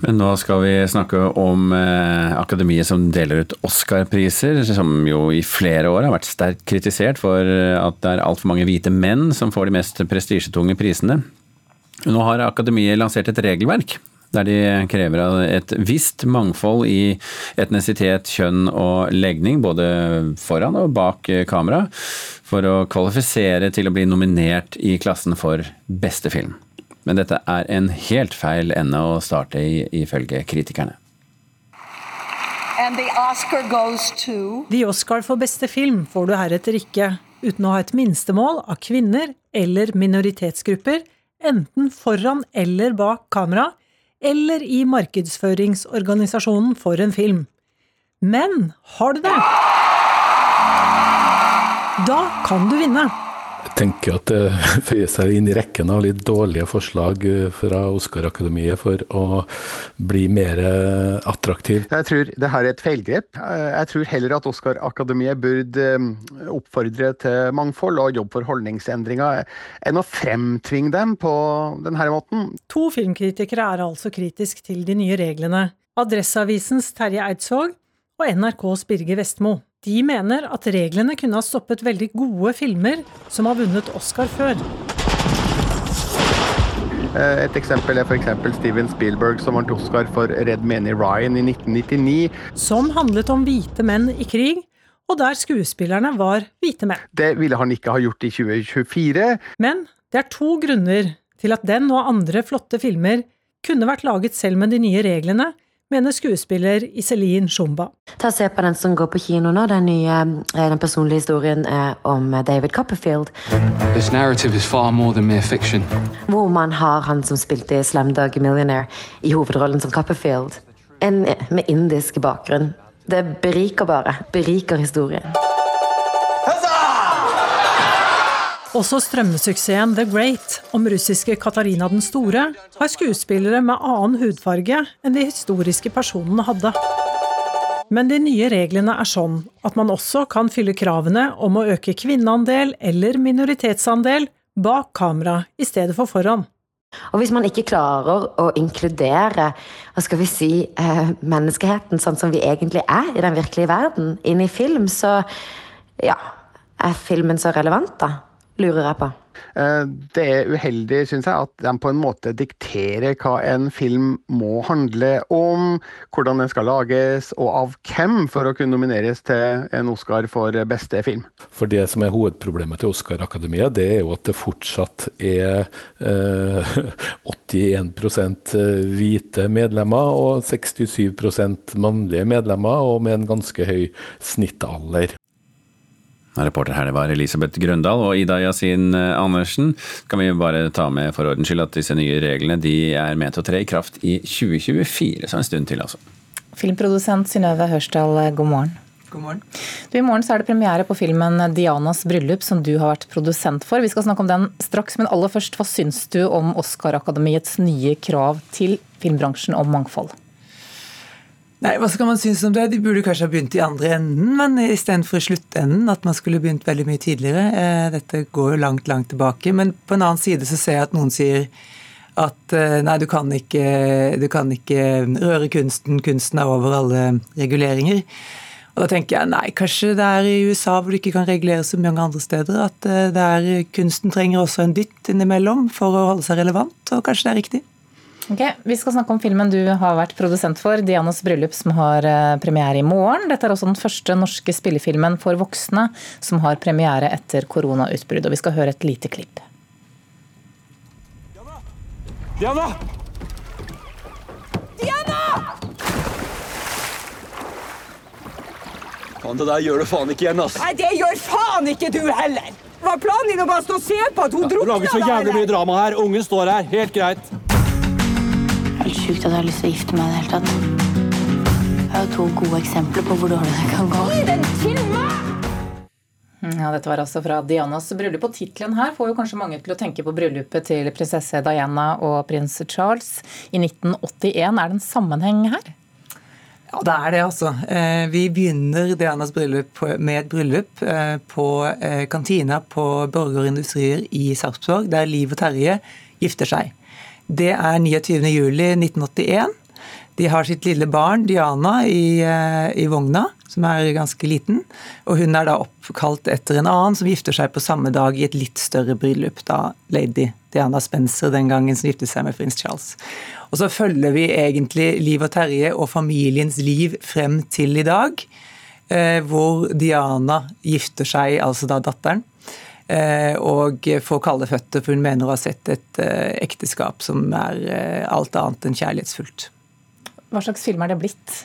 Men nå skal vi snakke om eh, akademiet som deler ut Oscar-priser, som jo i flere år har vært sterkt kritisert for at det er altfor mange hvite menn som får de mest prestisjetunge prisene. Nå har akademiet lansert et regelverk der de krever et visst mangfold i etnisitet, kjønn og legning, både foran og bak kamera, for å kvalifisere til å bli nominert i klassen for beste film. Men dette er en helt feil ende å starte i, ifølge kritikerne. The Oscar, The Oscar for beste film får du heretter ikke, uten å ha et minstemål av kvinner eller minoritetsgrupper, enten foran eller bak kamera, eller i markedsføringsorganisasjonen for en film. Men har du det? Da kan du vinne. Jeg tenker at det føyer seg inn i rekken av litt dårlige forslag eh, fra Oscar-akademiet for å bli mer eh, attraktiv. Jeg tror det her er et feilgrep. Eh, jeg tror heller at Oscar-akademiet burde oppfordre til mangfold og jobbe for holdningsendringer, enn å fremtvinge dem på denne måten. To filmkritikere er altså kritisk til de nye reglene. Adresseavisens Terje Eidsvåg og NRKs Birger Vestmo. De mener at reglene kunne ha stoppet veldig gode filmer som har vunnet Oscar før. Eh, et eksempel er f.eks. Steven Spielberg som vant Oscar for Red Many Ryan i 1999. Som handlet om hvite menn i krig, og der skuespillerne var hvite menn. Det ville han ikke ha gjort i 2024. Men det er to grunner til at den og andre flotte filmer kunne vært laget selv med de nye reglene, mener skuespiller Iselin Shumba. Ta og Se på den som går på kino nå, den nye eh, den personlige historien eh, om David Copperfield. Hvor man har han som spilte i Slamdog Millionaire i hovedrollen som Copperfield. En eh, med indisk bakgrunn. Det beriker bare. Beriker historien. Også strømmesuksessen The Great om russiske Katarina den store har skuespillere med annen hudfarge enn de historiske personene hadde. Men de nye reglene er sånn at man også kan fylle kravene om å øke kvinneandel eller minoritetsandel bak kamera i stedet for foran. Og hvis man ikke klarer å inkludere hva skal vi si, eh, menneskeheten sånn som vi egentlig er i den virkelige verden, inn i film, så ja, er filmen så relevant, da? Lurer jeg på. Eh, det er uheldig, syns jeg, at de på en måte dikterer hva en film må handle om, hvordan den skal lages, og av hvem, for å kunne nomineres til en Oscar for beste film. For det som er hovedproblemet til Oscar-akademiet, det er jo at det fortsatt er eh, 81 eh, hvite medlemmer og 67% mannlige medlemmer, og med en ganske høy snittalder. Reporter her det var Elisabeth Grøndal og Ida Yasin eh, Andersen. Kan vi bare ta med for ordens skyld at disse nye reglene de er ment å tre i kraft i 2024, så en stund til altså. Filmprodusent Synnøve Hørsdal, eh, god morgen. God morgen. Du, I morgen så er det premiere på filmen 'Dianas bryllup', som du har vært produsent for. Vi skal snakke om den straks, men aller først, hva syns du om Oscar-akademiets nye krav til filmbransjen om mangfold? Nei, Hva skal man synes om det? De burde kanskje ha begynt i andre enden, men istedenfor i sluttenden. At man skulle begynt veldig mye tidligere. Eh, dette går jo langt, langt tilbake. Men på en annen side så ser jeg at noen sier at eh, nei, du kan ikke, du kan ikke røre kunsten. Kunsten er over alle reguleringer. Og da tenker jeg nei, kanskje det er i USA hvor du ikke kan regulere så mange andre steder. At eh, det er, kunsten trenger også en dytt innimellom for å holde seg relevant, og kanskje det er riktig. Ok, Vi skal snakke om filmen du har vært produsent for, 'Dianas bryllup', som har eh, premiere i morgen. Dette er også den første norske spillefilmen for voksne som har premiere etter koronautbrudd. Og vi skal høre et lite klipp. Diana! Diana! Faen, det der gjør du faen ikke igjen, ass. Nei, det gjør faen ikke du heller! Var planen din å bare stå og se på at hun ja, drukna? Du lager så jævlig mye drama her. Ungen står her. Helt greit helt sjukt at jeg har lyst til å gifte meg i det hele tatt. Jeg har to gode eksempler på hvor dårlig det kan gå. Den! Ja, Dette var altså fra Dianas bryllup. Og tittelen her får jo kanskje mange til å tenke på bryllupet til prinsesse Diana og prins Charles i 1981. Er det en sammenheng her? Ja, det er det, altså. Eh, vi begynner Dianas bryllup med et bryllup eh, på eh, kantina på Borger Industrier i Sarpsborg, der Liv og Terje gifter seg. Det er 29.07.1981. De har sitt lille barn, Diana, i, eh, i vogna, som er ganske liten. Og hun er da oppkalt etter en annen som gifter seg på samme dag i et litt større bryllup. Da lady Diana Spencer den gangen som giftet seg med prins Charles. Og så følger vi egentlig Liv og Terje og familiens liv frem til i dag. Eh, hvor Diana gifter seg, altså da datteren, og får kalde føtter, for hun mener å ha sett et eh, ekteskap som er alt annet enn kjærlighetsfullt. Hva slags film er det blitt?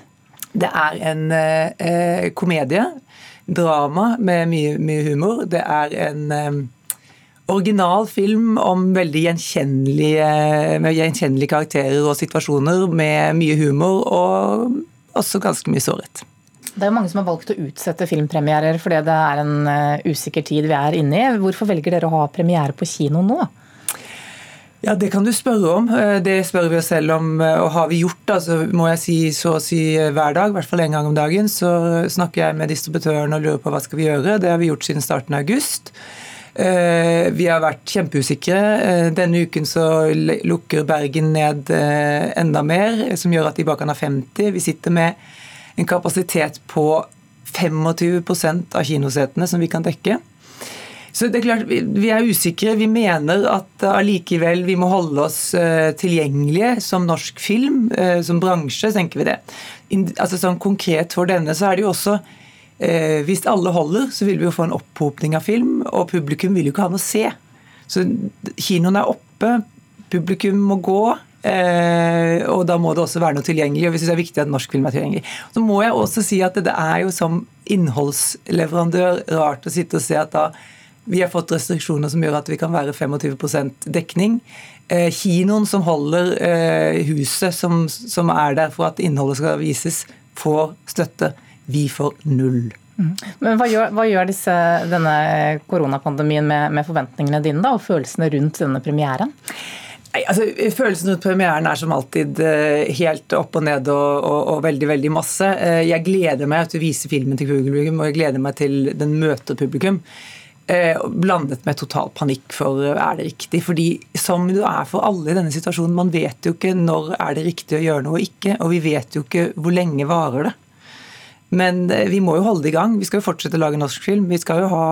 Det er en eh, komedie. Drama med mye, mye, humor. Det er en eh, original film om veldig gjenkjennelige, med gjenkjennelige karakterer og situasjoner, med mye humor og også ganske mye sårhet. Det er jo mange som har valgt å utsette filmpremierer fordi det er en uh, usikker tid vi er inne i. Hvorfor velger dere å ha premiere på kino nå? Ja, Det kan du spørre om. Eh, det spør vi oss selv om. Eh, og har vi gjort det, altså, må jeg si så å si hver dag, i hvert fall en gang om dagen, så snakker jeg med distributøren og lurer på hva skal vi gjøre. Det har vi gjort siden starten av august. Vi har vært kjempeusikre. Denne uken så lukker Bergen ned enda mer, som gjør at de bare kan ha 50. Vi sitter med en kapasitet på 25% av kinosetene som vi kan dekke. Så det er klart, Vi er usikre. Vi mener at allikevel vi må holde oss eh, tilgjengelige som norsk film, eh, som bransje, tenker vi det. Altså sånn Konkret for denne så er det jo også eh, Hvis alle holder, så vil vi jo få en opphopning av film, og publikum vil jo ikke ha noe å se. Så kinoen er oppe, publikum må gå. Eh, og da må det også være noe tilgjengelig. og vi synes det er viktig at norsk film er tilgjengelig. Så må jeg også si at det er jo som innholdsleverandør rart å sitte og se at da vi har fått restriksjoner som gjør at vi kan være 25 dekning. Eh, kinoen som holder eh, huset som, som, er der for at innholdet skal vises, får støtte. Vi får null. Mm. Men Hva gjør, hva gjør disse, denne koronapandemien med, med forventningene dine da, og følelsene rundt denne premieren? Nei, altså, Følelsen rundt premieren er som alltid eh, helt opp og ned og, og, og, veldig veldig masse. Eh, jeg gleder meg til å vise filmen til publikum, og jeg gleder meg til den møter publikum. Eh, blandet med total panikk for er det riktig. Fordi som det er for alle i denne situasjonen, man vet jo ikke når er det riktig å gjøre noe og ikke. Og vi vet jo ikke hvor lenge varer det. Men vi må jo holde det i gang. Vi skal jo fortsette å lage norsk film. Vi skal jo ha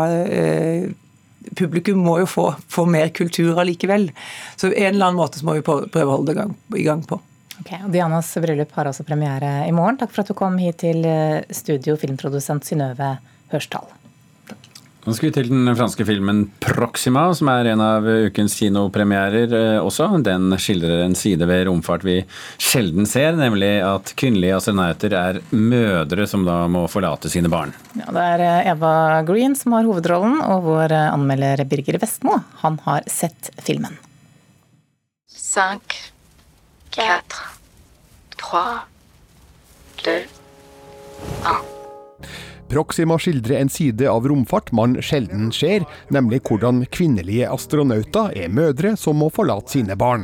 publikum må jo få, få mer kultur allikevel. Så en eller annen måte så må vi prøve å holde det i gang på. Ok, og Dianas bryllup har altså premiere i morgen. Takk for at du kom hit til eh, studio, filmprodusent Synnøve Hørsdal. Nå skal vi til den franske filmen 'Proxima', som er en av ukens kinopremierer eh, også. Den skildrer en side ved romfart vi sjelden ser, nemlig at kvinnelige astronauter er mødre som da må forlate sine barn. Ja, Det er eh, Eva Green som har hovedrollen, og vår eh, anmelder Birger Vestmo han har sett filmen. 5, 4, 3, 2, 1. Proxima skildrer en side av romfart man sjelden ser, nemlig hvordan kvinnelige astronauter er mødre som må forlate sine barn.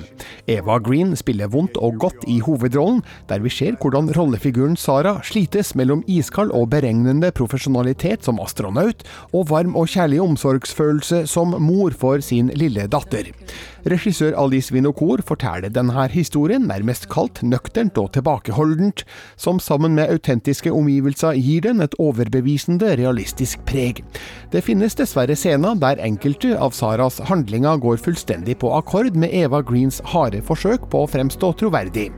Eva Green spiller vondt og godt i hovedrollen, der vi ser hvordan rollefiguren Sara slites mellom iskald og beregnende profesjonalitet som astronaut, og varm og kjærlig omsorgsfølelse som mor for sin lille datter. Regissør Alice Vinocour forteller denne historien nærmest kaldt, nøkternt og tilbakeholdent, som sammen med autentiske omgivelser gir den et overbevisende realistisk preg. Det finnes dessverre scener der enkelte av Saras handlinger går fullstendig på akkord med Eva Greens harde forsøk på å fremstå troverdig.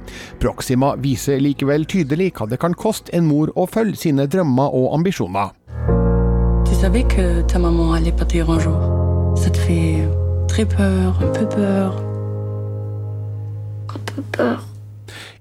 Proxima viser likevel tydelig hva det kan koste en mor å følge sine drømmer og ambisjoner. Tu savais que ta maman allait partir un jour. Ça te fait très peur, un peu peur. Un peu peur.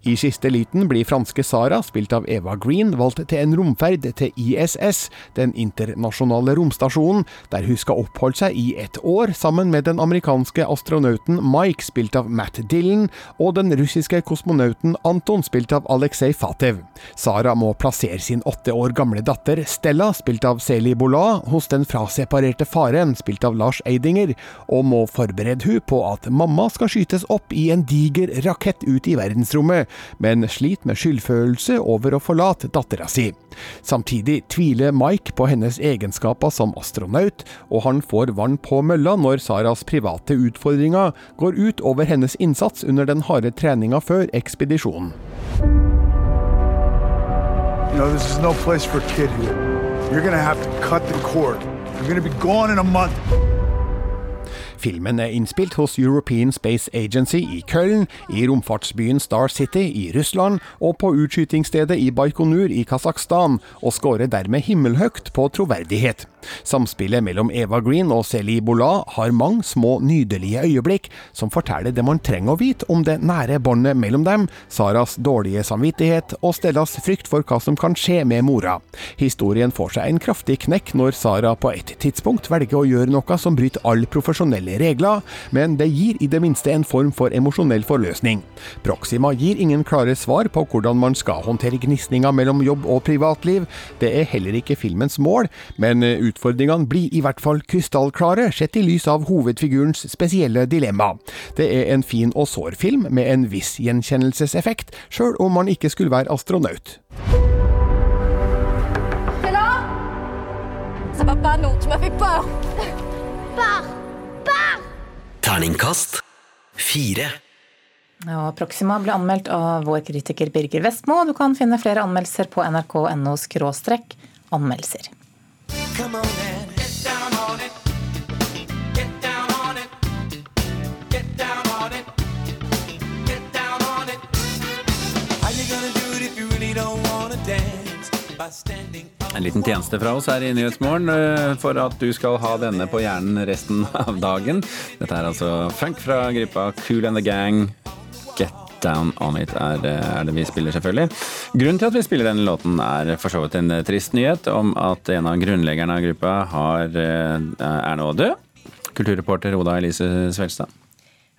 I siste liten blir franske Sara, spilt av Eva Green, valgt til en romferd til ISS, den internasjonale romstasjonen, der hun skal oppholde seg i ett år sammen med den amerikanske astronauten Mike, spilt av Matt Dillon, og den russiske kosmonauten Anton, spilt av Aleksej Fatev. Sara må plassere sin åtte år gamle datter Stella, spilt av Seli Bola, hos den fraseparerte faren, spilt av Lars Eidinger, og må forberede hun på at mamma skal skytes opp i en diger rakett ut i verdensrommet, men sliter med skyldfølelse over å forlate dattera si. Samtidig tviler Mike på hennes egenskaper som astronaut, og han får vann på mølla når Saras private utfordringer går ut over hennes innsats under den harde treninga før ekspedisjonen. You know, this is for a kid here. You're gonna have to cut the cord. You're gonna be gone in. Filmen er innspilt hos European Space Agency i Köln, i romfartsbyen Star City i Russland og på utskytingsstedet i Baikonur i Kasakhstan, og skårer dermed himmelhøyt på troverdighet. Samspillet mellom Eva Green og Celi Bola har mange små, nydelige øyeblikk som forteller det man trenger å vite om det nære båndet mellom dem, Saras dårlige samvittighet og Stellas frykt for hva som kan skje med mora. Historien får seg en kraftig knekk når Sara på et tidspunkt velger å gjøre noe som bryter all profesjonelle regler, men det gir i det minste en form for emosjonell forløsning. Proxima gir ingen klare svar på hvordan man skal håndtere gnisninga mellom jobb og privatliv. Det er heller ikke filmens mål, men utfordringene blir i hvert fall krystallklare, sett i lys av hovedfigurens spesielle dilemma. Det er en fin og sår film med en viss gjenkjennelseseffekt, sjøl om man ikke skulle være astronaut. Ça va pas, non, tu m'as fait peur Pars Terningkast fire. Ja, Proxima ble anmeldt av vår kritiker Birger Vestmo. Du kan finne flere anmeldelser på nrk.no anmeldelser. Come on En liten tjeneste fra oss her i Nyhetsmorgen eh, for at du skal ha denne på hjernen resten av dagen. Dette er altså funk fra gruppa Cool and the Gang. Get Down On It er, eh, er det vi spiller, selvfølgelig. Grunnen til at vi spiller denne låten er for så vidt en eh, trist nyhet om at en av grunnleggerne av gruppa har, er nå død. Kulturreporter Oda Elise Svelstad.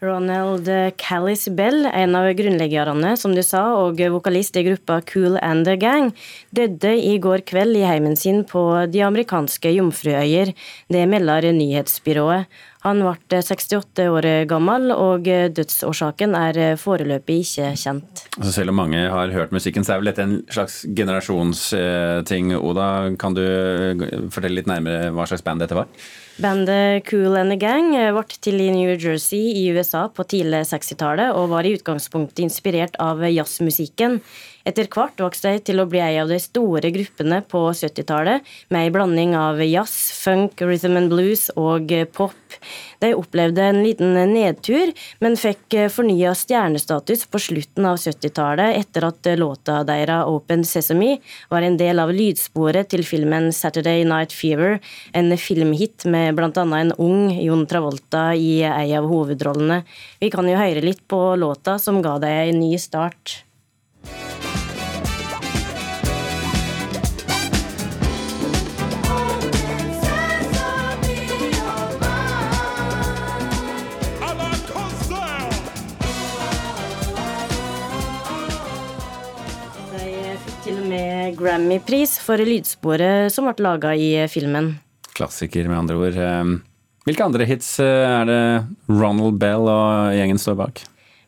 Ronald Callis Bell, en av grunnleggerne, som du sa, og vokalist i gruppa Cool and the Gang, døde i går kveld i heimen sin på de amerikanske Jomfruøyer. Det melder nyhetsbyrået. Han ble 68 år gammel, og dødsårsaken er foreløpig ikke kjent. Altså selv om mange har hørt musikken, så er vel dette en slags generasjonsting. Oda, kan du fortelle litt nærmere hva slags band dette var? Bandet Cool and the Gang ble til i New Jersey i USA på tidlig 60-tallet og var i utgangspunktet inspirert av jazzmusikken. Etter hvert vokste jeg til å bli ei av de store gruppene på 70-tallet, med ei blanding av jazz, funk, rhythm and blues og pop. De opplevde en liten nedtur, men fikk fornya stjernestatus på slutten av 70-tallet etter at låta deres Open Sesame var en del av lydsporet til filmen Saturday Night Fever, en filmhit med bl.a. en ung Jon Travolta i ei av hovedrollene. Vi kan jo høre litt på låta som ga dem en ny start. Grammy-pris for lydsporet som ble laga i filmen. Klassiker, med andre ord. Hvilke andre hits er det Ronald Bell og gjengen står bak?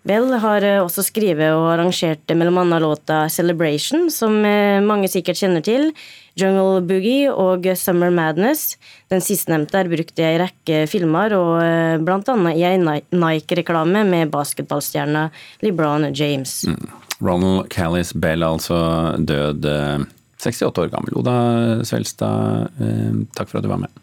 Bell har også skrevet og arrangert bl.a. låta 'Celebration', som mange sikkert kjenner til, 'Jungle Boogie' og 'Summer Madness'. Den sistnevnte er brukt i ei rekke filmer, og bl.a. i ei Nike-reklame med basketballstjerna LeBron James. Mm. Ronald Callis Bell, altså død 68 år gammel. Oda Svelstad, takk for at du var med.